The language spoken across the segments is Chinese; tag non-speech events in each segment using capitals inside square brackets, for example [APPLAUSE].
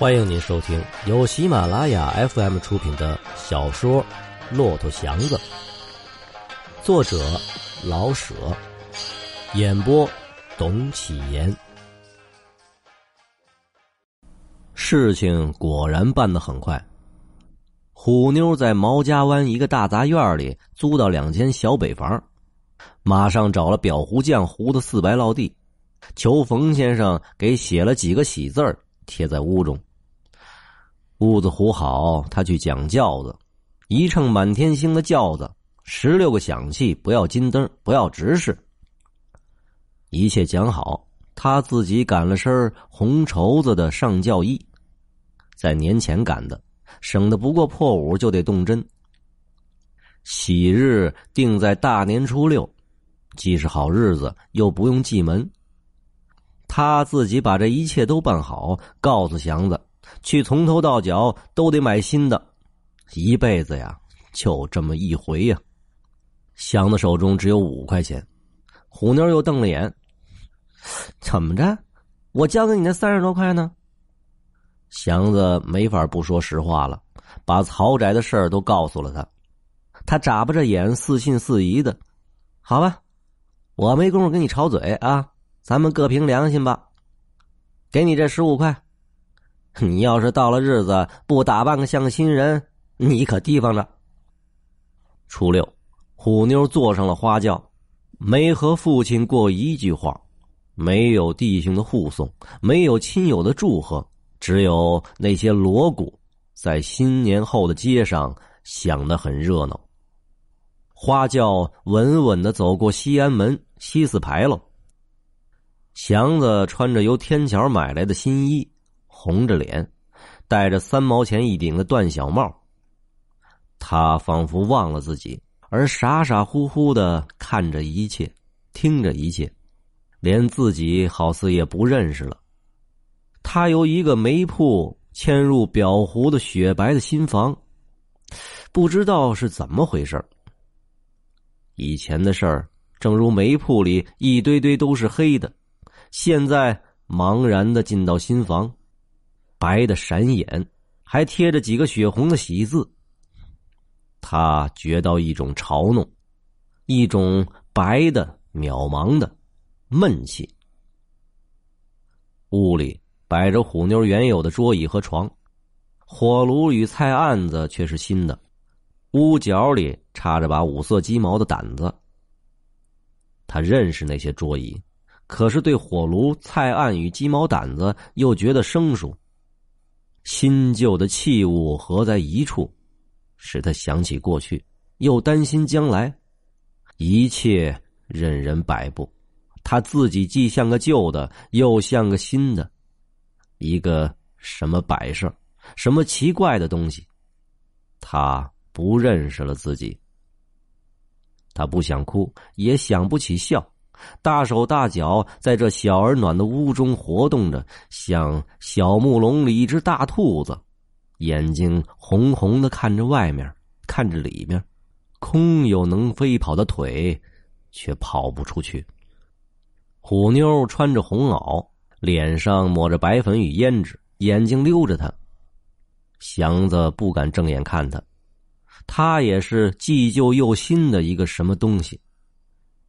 欢迎您收听由喜马拉雅 FM 出品的小说《骆驼祥子》，作者老舍，演播董启言。事情果然办得很快，虎妞在毛家湾一个大杂院里租到两间小北房，马上找了裱糊匠糊的四白落地，求冯先生给写了几个喜字儿贴在屋中。屋子糊好，他去讲轿子，一乘满天星的轿子，十六个响器，不要金灯，不要执事。一切讲好，他自己赶了身红绸子的上轿衣，在年前赶的，省得不过破五就得动针。喜日定在大年初六，既是好日子，又不用祭门。他自己把这一切都办好，告诉祥子。去从头到脚都得买新的，一辈子呀就这么一回呀。祥子手中只有五块钱，虎妞又瞪了眼：“怎么着？我交给你那三十多块呢？”祥子没法不说实话了，把曹宅的事儿都告诉了他。他眨巴着眼，似信似疑的：“好吧，我没工夫跟你吵嘴啊，咱们各凭良心吧。给你这十五块。” [LAUGHS] 你要是到了日子不打扮个像个新人，你可提防着。初六，虎妞坐上了花轿，没和父亲过一句话，没有弟兄的护送，没有亲友的祝贺，只有那些锣鼓在新年后的街上响得很热闹。花轿稳稳的走过西安门西四牌楼，祥子穿着由天桥买来的新衣。红着脸，戴着三毛钱一顶的缎小帽。他仿佛忘了自己，而傻傻乎乎的看着一切，听着一切，连自己好似也不认识了。他由一个煤铺迁入裱糊的雪白的新房，不知道是怎么回事以前的事儿，正如煤铺里一堆堆都是黑的，现在茫然的进到新房。白的闪眼，还贴着几个血红的喜字。他觉到一种嘲弄，一种白的渺茫的闷气。屋里摆着虎妞原有的桌椅和床，火炉与菜案子却是新的。屋角里插着把五色鸡毛的掸子。他认识那些桌椅，可是对火炉、菜案与鸡毛掸子又觉得生疏。新旧的器物合在一处，使他想起过去，又担心将来，一切任人摆布。他自己既像个旧的，又像个新的，一个什么摆设，什么奇怪的东西，他不认识了自己。他不想哭，也想不起笑。大手大脚在这小而暖的屋中活动着，像小木笼里一只大兔子，眼睛红红的看着外面，看着里面，空有能飞跑的腿，却跑不出去。虎妞穿着红袄，脸上抹着白粉与胭脂，眼睛溜着他。祥子不敢正眼看他，他也是既旧又新的一个什么东西，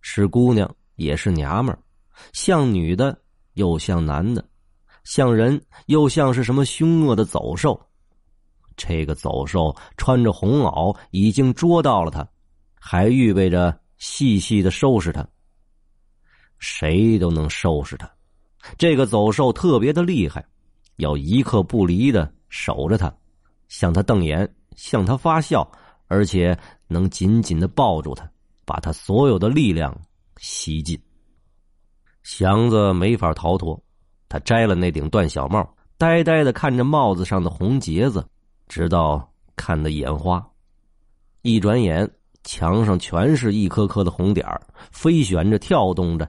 是姑娘。也是娘们儿，像女的又像男的，像人又像是什么凶恶的走兽。这个走兽穿着红袄，已经捉到了他，还预备着细细的收拾他。谁都能收拾他。这个走兽特别的厉害，要一刻不离的守着他，向他瞪眼，向他发笑，而且能紧紧的抱住他，把他所有的力量。西进，祥子没法逃脱。他摘了那顶缎小帽，呆呆的看着帽子上的红结子，直到看得眼花。一转眼，墙上全是一颗颗的红点儿，飞旋着，跳动着。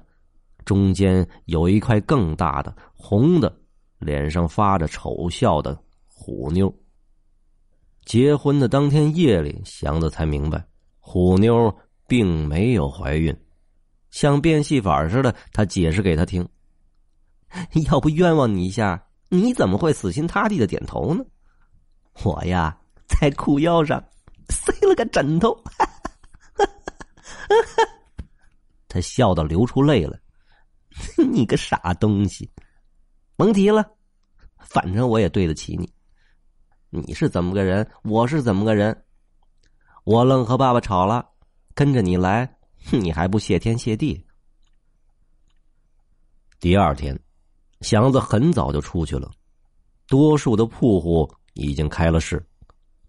中间有一块更大的红的，脸上发着丑笑的虎妞。结婚的当天夜里，祥子才明白，虎妞并没有怀孕。像变戏法似的，他解释给他听：“ [LAUGHS] 要不冤枉你一下，你怎么会死心塌地的点头呢？我呀，在裤腰上塞了个枕头。[LAUGHS] 他笑到流出泪了。[LAUGHS] 你个傻东西，甭提了，反正我也对得起你。你是怎么个人，我是怎么个人。我愣和爸爸吵了，跟着你来，你还不谢天谢地？第二天，祥子很早就出去了，多数的铺户已经开了市，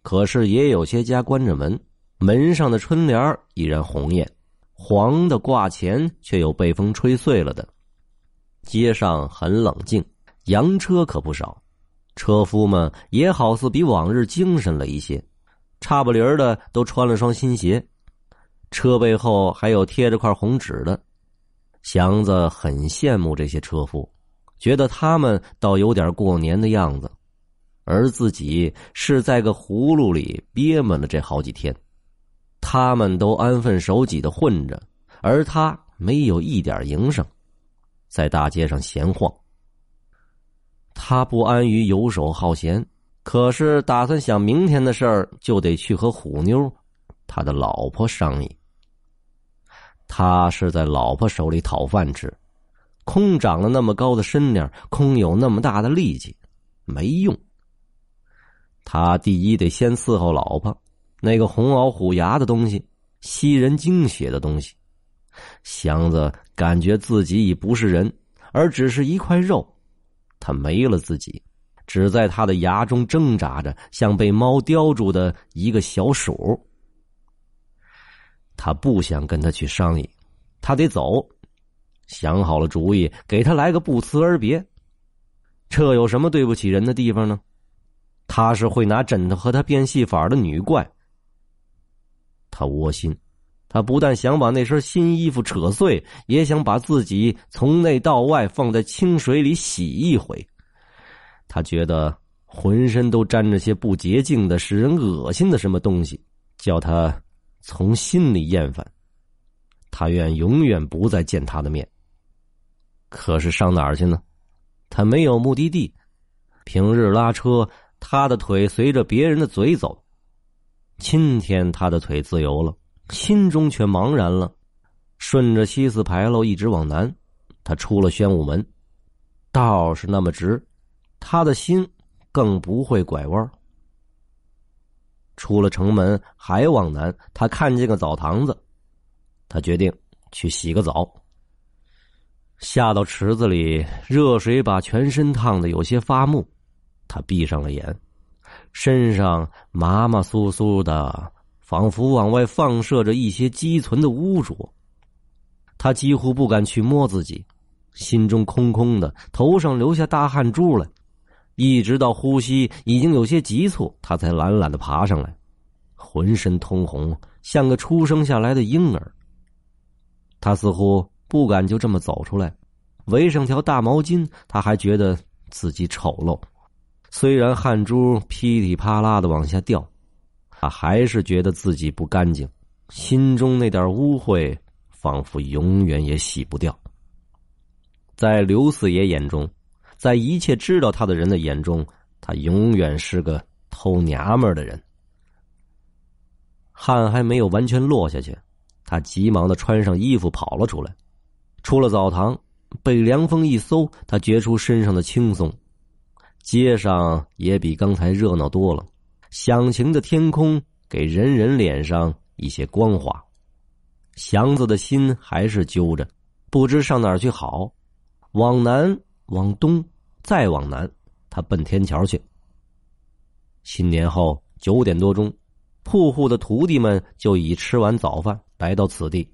可是也有些家关着门，门上的春联依然红艳，黄的挂钱却又被风吹碎了的。街上很冷静，洋车可不少，车夫们也好似比往日精神了一些，差不离儿的都穿了双新鞋，车背后还有贴着块红纸的。祥子很羡慕这些车夫，觉得他们倒有点过年的样子，而自己是在个葫芦里憋闷了这好几天。他们都安分守己的混着，而他没有一点营生。在大街上闲晃，他不安于游手好闲，可是打算想明天的事儿，就得去和虎妞，他的老婆商议。他是在老婆手里讨饭吃，空长了那么高的身量，空有那么大的力气，没用。他第一得先伺候老婆，那个红袄虎牙的东西，吸人精血的东西。祥子感觉自己已不是人，而只是一块肉。他没了自己，只在他的牙中挣扎着，像被猫叼住的一个小鼠。他不想跟他去商议，他得走。想好了主意，给他来个不辞而别。这有什么对不起人的地方呢？他是会拿枕头和他变戏法的女怪。他窝心。他不但想把那身新衣服扯碎，也想把自己从内到外放在清水里洗一回。他觉得浑身都沾着些不洁净的、使人恶心的什么东西，叫他从心里厌烦。他愿永远不再见他的面。可是上哪儿去呢？他没有目的地。平日拉车，他的腿随着别人的嘴走；今天他的腿自由了。心中却茫然了，顺着西四牌楼一直往南，他出了宣武门，道是那么直，他的心更不会拐弯儿。出了城门还往南，他看见个澡堂子，他决定去洗个澡。下到池子里，热水把全身烫得有些发木，他闭上了眼，身上麻麻酥酥的。仿佛往外放射着一些积存的污浊，他几乎不敢去摸自己，心中空空的，头上流下大汗珠来，一直到呼吸已经有些急促，他才懒懒的爬上来，浑身通红，像个出生下来的婴儿。他似乎不敢就这么走出来，围上条大毛巾，他还觉得自己丑陋，虽然汗珠噼里啪啦的往下掉。他还是觉得自己不干净，心中那点污秽仿佛永远也洗不掉。在刘四爷眼中，在一切知道他的人的眼中，他永远是个偷娘们的人。汗还没有完全落下去，他急忙的穿上衣服跑了出来，出了澡堂，被凉风一搜，他觉出身上的轻松，街上也比刚才热闹多了。响晴的天空给人人脸上一些光华，祥子的心还是揪着，不知上哪儿去好。往南，往东，再往南，他奔天桥去。新年后九点多钟，铺户的徒弟们就已吃完早饭，来到此地。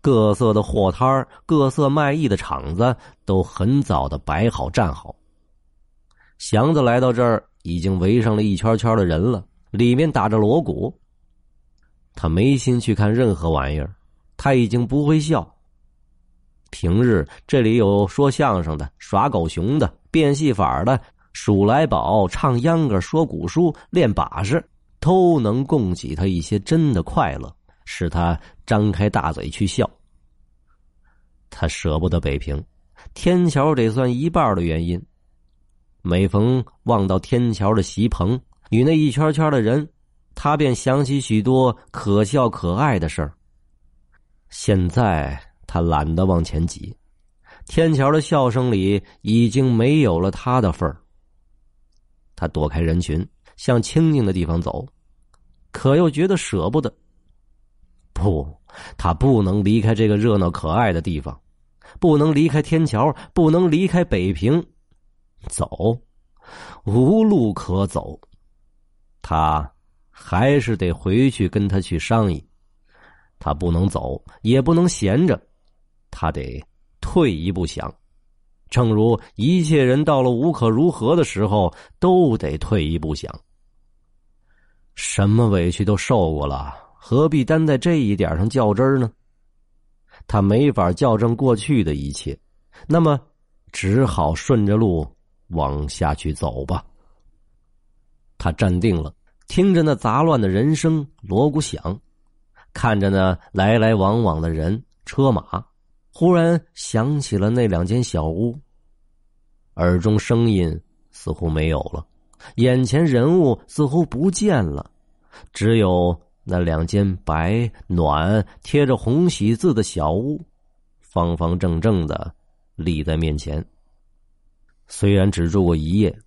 各色的货摊儿、各色卖艺的场子都很早的摆好站好。祥子来到这儿。已经围上了一圈圈的人了，里面打着锣鼓。他没心去看任何玩意儿，他已经不会笑。平日这里有说相声的、耍狗熊的、变戏法的、数来宝、唱秧歌、说古书、练把式，都能供给他一些真的快乐，使他张开大嘴去笑。他舍不得北平，天桥得算一半的原因。每逢望到天桥的席棚与那一圈圈的人，他便想起许多可笑可爱的事儿。现在他懒得往前挤，天桥的笑声里已经没有了他的份儿。他躲开人群，向清静的地方走，可又觉得舍不得。不，他不能离开这个热闹可爱的地方，不能离开天桥，不能离开北平。走，无路可走。他还是得回去跟他去商议。他不能走，也不能闲着，他得退一步想。正如一切人到了无可如何的时候，都得退一步想。什么委屈都受过了，何必单在这一点上较真呢？他没法校正过去的一切，那么只好顺着路往下去走吧。他站定了，听着那杂乱的人声锣鼓响。看着那来来往往的人车马，忽然想起了那两间小屋。耳中声音似乎没有了，眼前人物似乎不见了，只有那两间白暖、贴着红喜字的小屋，方方正正的立在面前。虽然只住过一夜，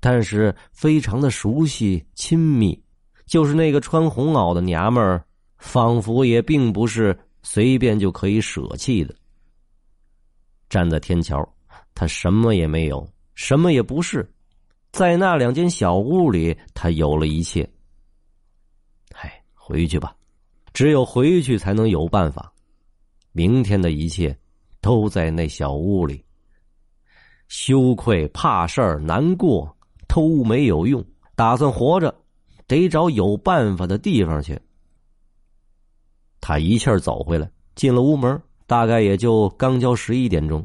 但是非常的熟悉亲密，就是那个穿红袄的娘们儿。仿佛也并不是随便就可以舍弃的。站在天桥，他什么也没有，什么也不是，在那两间小屋里，他有了一切。哎，回去吧，只有回去才能有办法。明天的一切都在那小屋里。羞愧、怕事儿、难过都没有用，打算活着，得找有办法的地方去。他一气儿走回来，进了屋门，大概也就刚交十一点钟。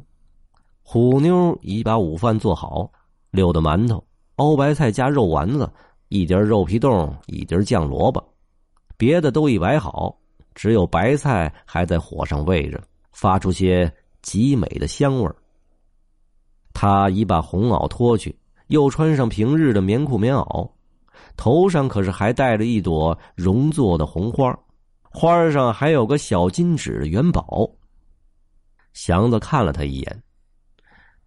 虎妞已把午饭做好，溜的馒头、熬白菜加肉丸子，一碟肉皮冻，一碟酱萝卜，别的都已摆好，只有白菜还在火上煨着，发出些极美的香味儿。他已把红袄脱去，又穿上平日的棉裤棉袄，头上可是还戴着一朵绒做的红花。花上还有个小金纸元宝。祥子看了他一眼，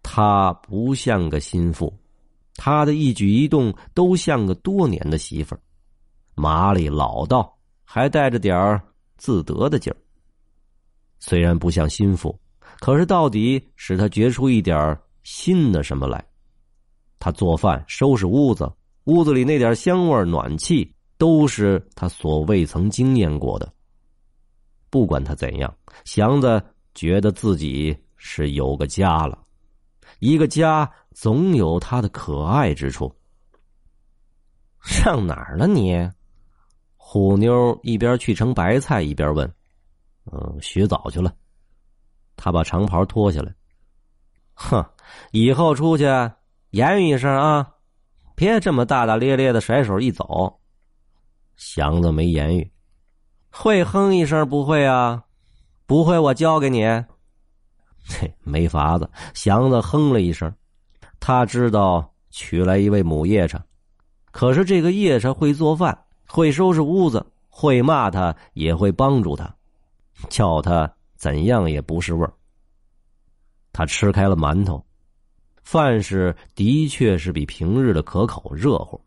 他不像个心腹，他的一举一动都像个多年的媳妇儿，麻利老道，还带着点儿自得的劲儿。虽然不像心腹，可是到底使他觉出一点新的什么来。他做饭、收拾屋子，屋子里那点香味、暖气，都是他所未曾经验过的。不管他怎样，祥子觉得自己是有个家了。一个家总有它的可爱之处。上哪儿了你？虎妞一边去盛白菜一边问：“嗯，洗澡去了。”他把长袍脱下来。哼，以后出去言语一声啊，别这么大大咧咧的甩手一走。祥子没言语。会哼一声不会啊？不会，我教给你。[LAUGHS] 嘿，没法子。祥子哼了一声，他知道娶来一位母夜叉，可是这个夜叉会做饭，会收拾屋子，会骂他，也会帮助他，叫他怎样也不是味儿。他吃开了馒头，饭是的确是比平日的可口热乎，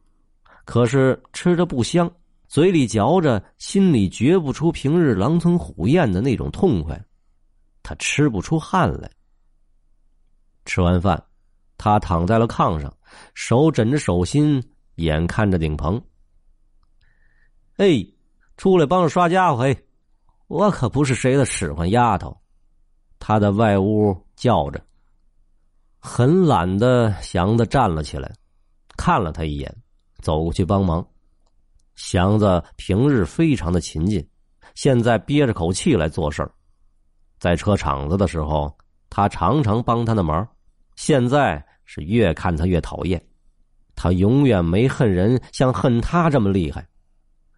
可是吃着不香。嘴里嚼着，心里觉不出平日狼吞虎咽的那种痛快，他吃不出汗来。吃完饭，他躺在了炕上，手枕着手心，眼看着顶棚。哎，出来帮着刷家伙！嘿，我可不是谁的使唤丫头。他在外屋叫着，很懒的祥子站了起来，看了他一眼，走过去帮忙。祥子平日非常的勤谨，现在憋着口气来做事儿。在车厂子的时候，他常常帮他的忙，现在是越看他越讨厌。他永远没恨人像恨他这么厉害。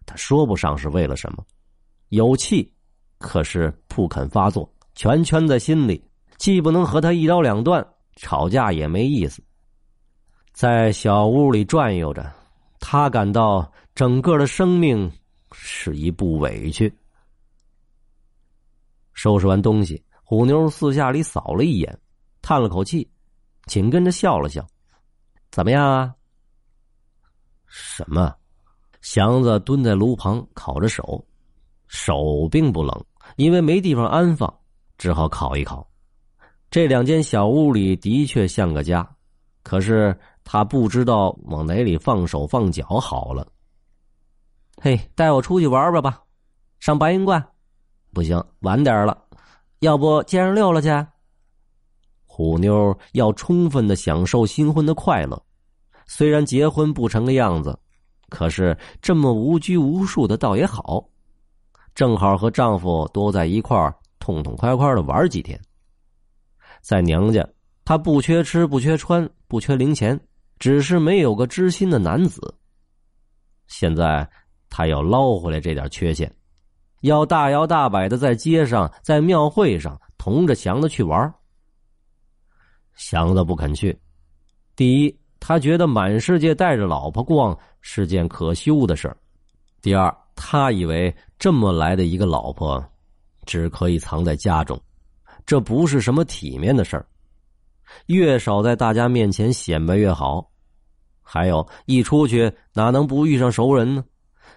他说不上是为了什么，有气，可是不肯发作，全圈在心里，既不能和他一刀两断，吵架也没意思。在小屋里转悠着，他感到整个的生命是一部委屈。收拾完东西，虎妞四下里扫了一眼，叹了口气，紧跟着笑了笑：“怎么样啊？”“什么？”祥子蹲在炉旁烤着手，手并不冷，因为没地方安放，只好烤一烤。这两间小屋里的确像个家，可是他不知道往哪里放手放脚好了。嘿，带我出去玩玩吧，上白云观。不行，晚点了。要不街上溜了去？虎妞要充分的享受新婚的快乐，虽然结婚不成个样子，可是这么无拘无束的倒也好，正好和丈夫多在一块儿，痛痛快快的玩几天。在娘家，她不缺吃，不缺穿，不缺零钱，只是没有个知心的男子。现在，他要捞回来这点缺陷，要大摇大摆的在街上、在庙会上同着祥子去玩。祥子不肯去，第一，他觉得满世界带着老婆逛是件可羞的事儿；第二，他以为这么来的一个老婆，只可以藏在家中。这不是什么体面的事儿，越少在大家面前显摆越好。还有一出去哪能不遇上熟人呢？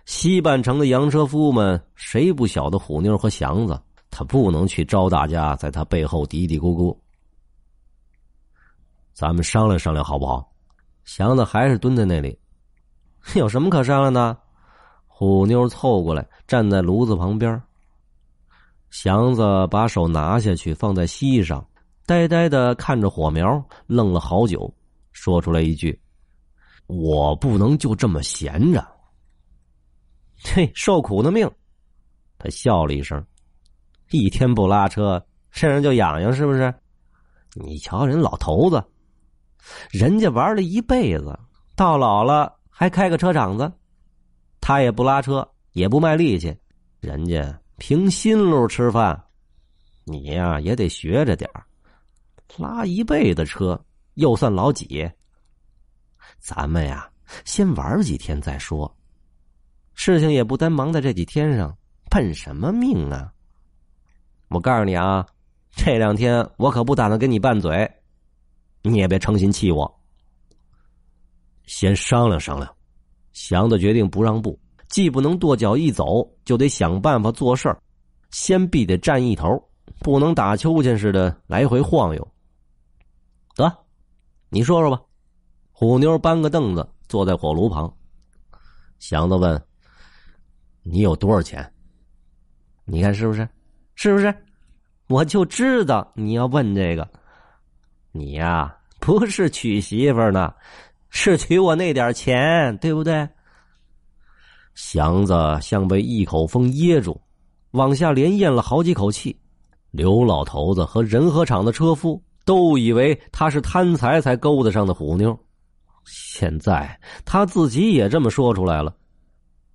西半城的洋车夫们谁不晓得虎妞和祥子？他不能去招大家在他背后嘀嘀咕咕。咱们商量商量好不好？祥子还是蹲在那里，[LAUGHS] 有什么可商量的？虎妞凑过来站在炉子旁边。祥子把手拿下去，放在膝上，呆呆的看着火苗，愣了好久，说出来一句：“我不能就这么闲着。”嘿，受苦的命。他笑了一声：“一天不拉车，身上就痒痒，是不是？你瞧人老头子，人家玩了一辈子，到老了还开个车厂子，他也不拉车，也不卖力气，人家。”凭心路吃饭，你呀也得学着点拉一辈子车又算老几？咱们呀先玩几天再说。事情也不单忙在这几天上，奔什么命啊？我告诉你啊，这两天我可不打算跟你拌嘴，你也别成心气我。先商量商量，祥子决定不让步。既不能跺脚一走，就得想办法做事儿，先必得占一头，不能打秋千似的来回晃悠。得，你说说吧。虎妞搬个凳子坐在火炉旁，祥子问：“你有多少钱？你看是不是？是不是？我就知道你要问这个。你呀，不是娶媳妇呢，是娶我那点钱，对不对？”祥子像被一口风噎住，往下连咽了好几口气。刘老头子和仁和厂的车夫都以为他是贪财才勾搭上的虎妞，现在他自己也这么说出来了：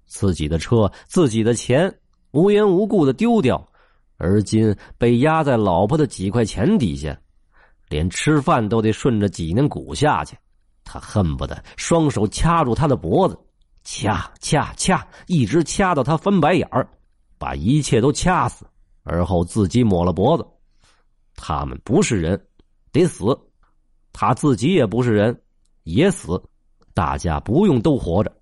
自己的车、自己的钱无缘无故的丢掉，而今被压在老婆的几块钱底下，连吃饭都得顺着脊梁骨下去。他恨不得双手掐住他的脖子。掐掐掐，一直掐到他翻白眼儿，把一切都掐死，而后自己抹了脖子。他们不是人，得死；他自己也不是人，也死。大家不用都活着。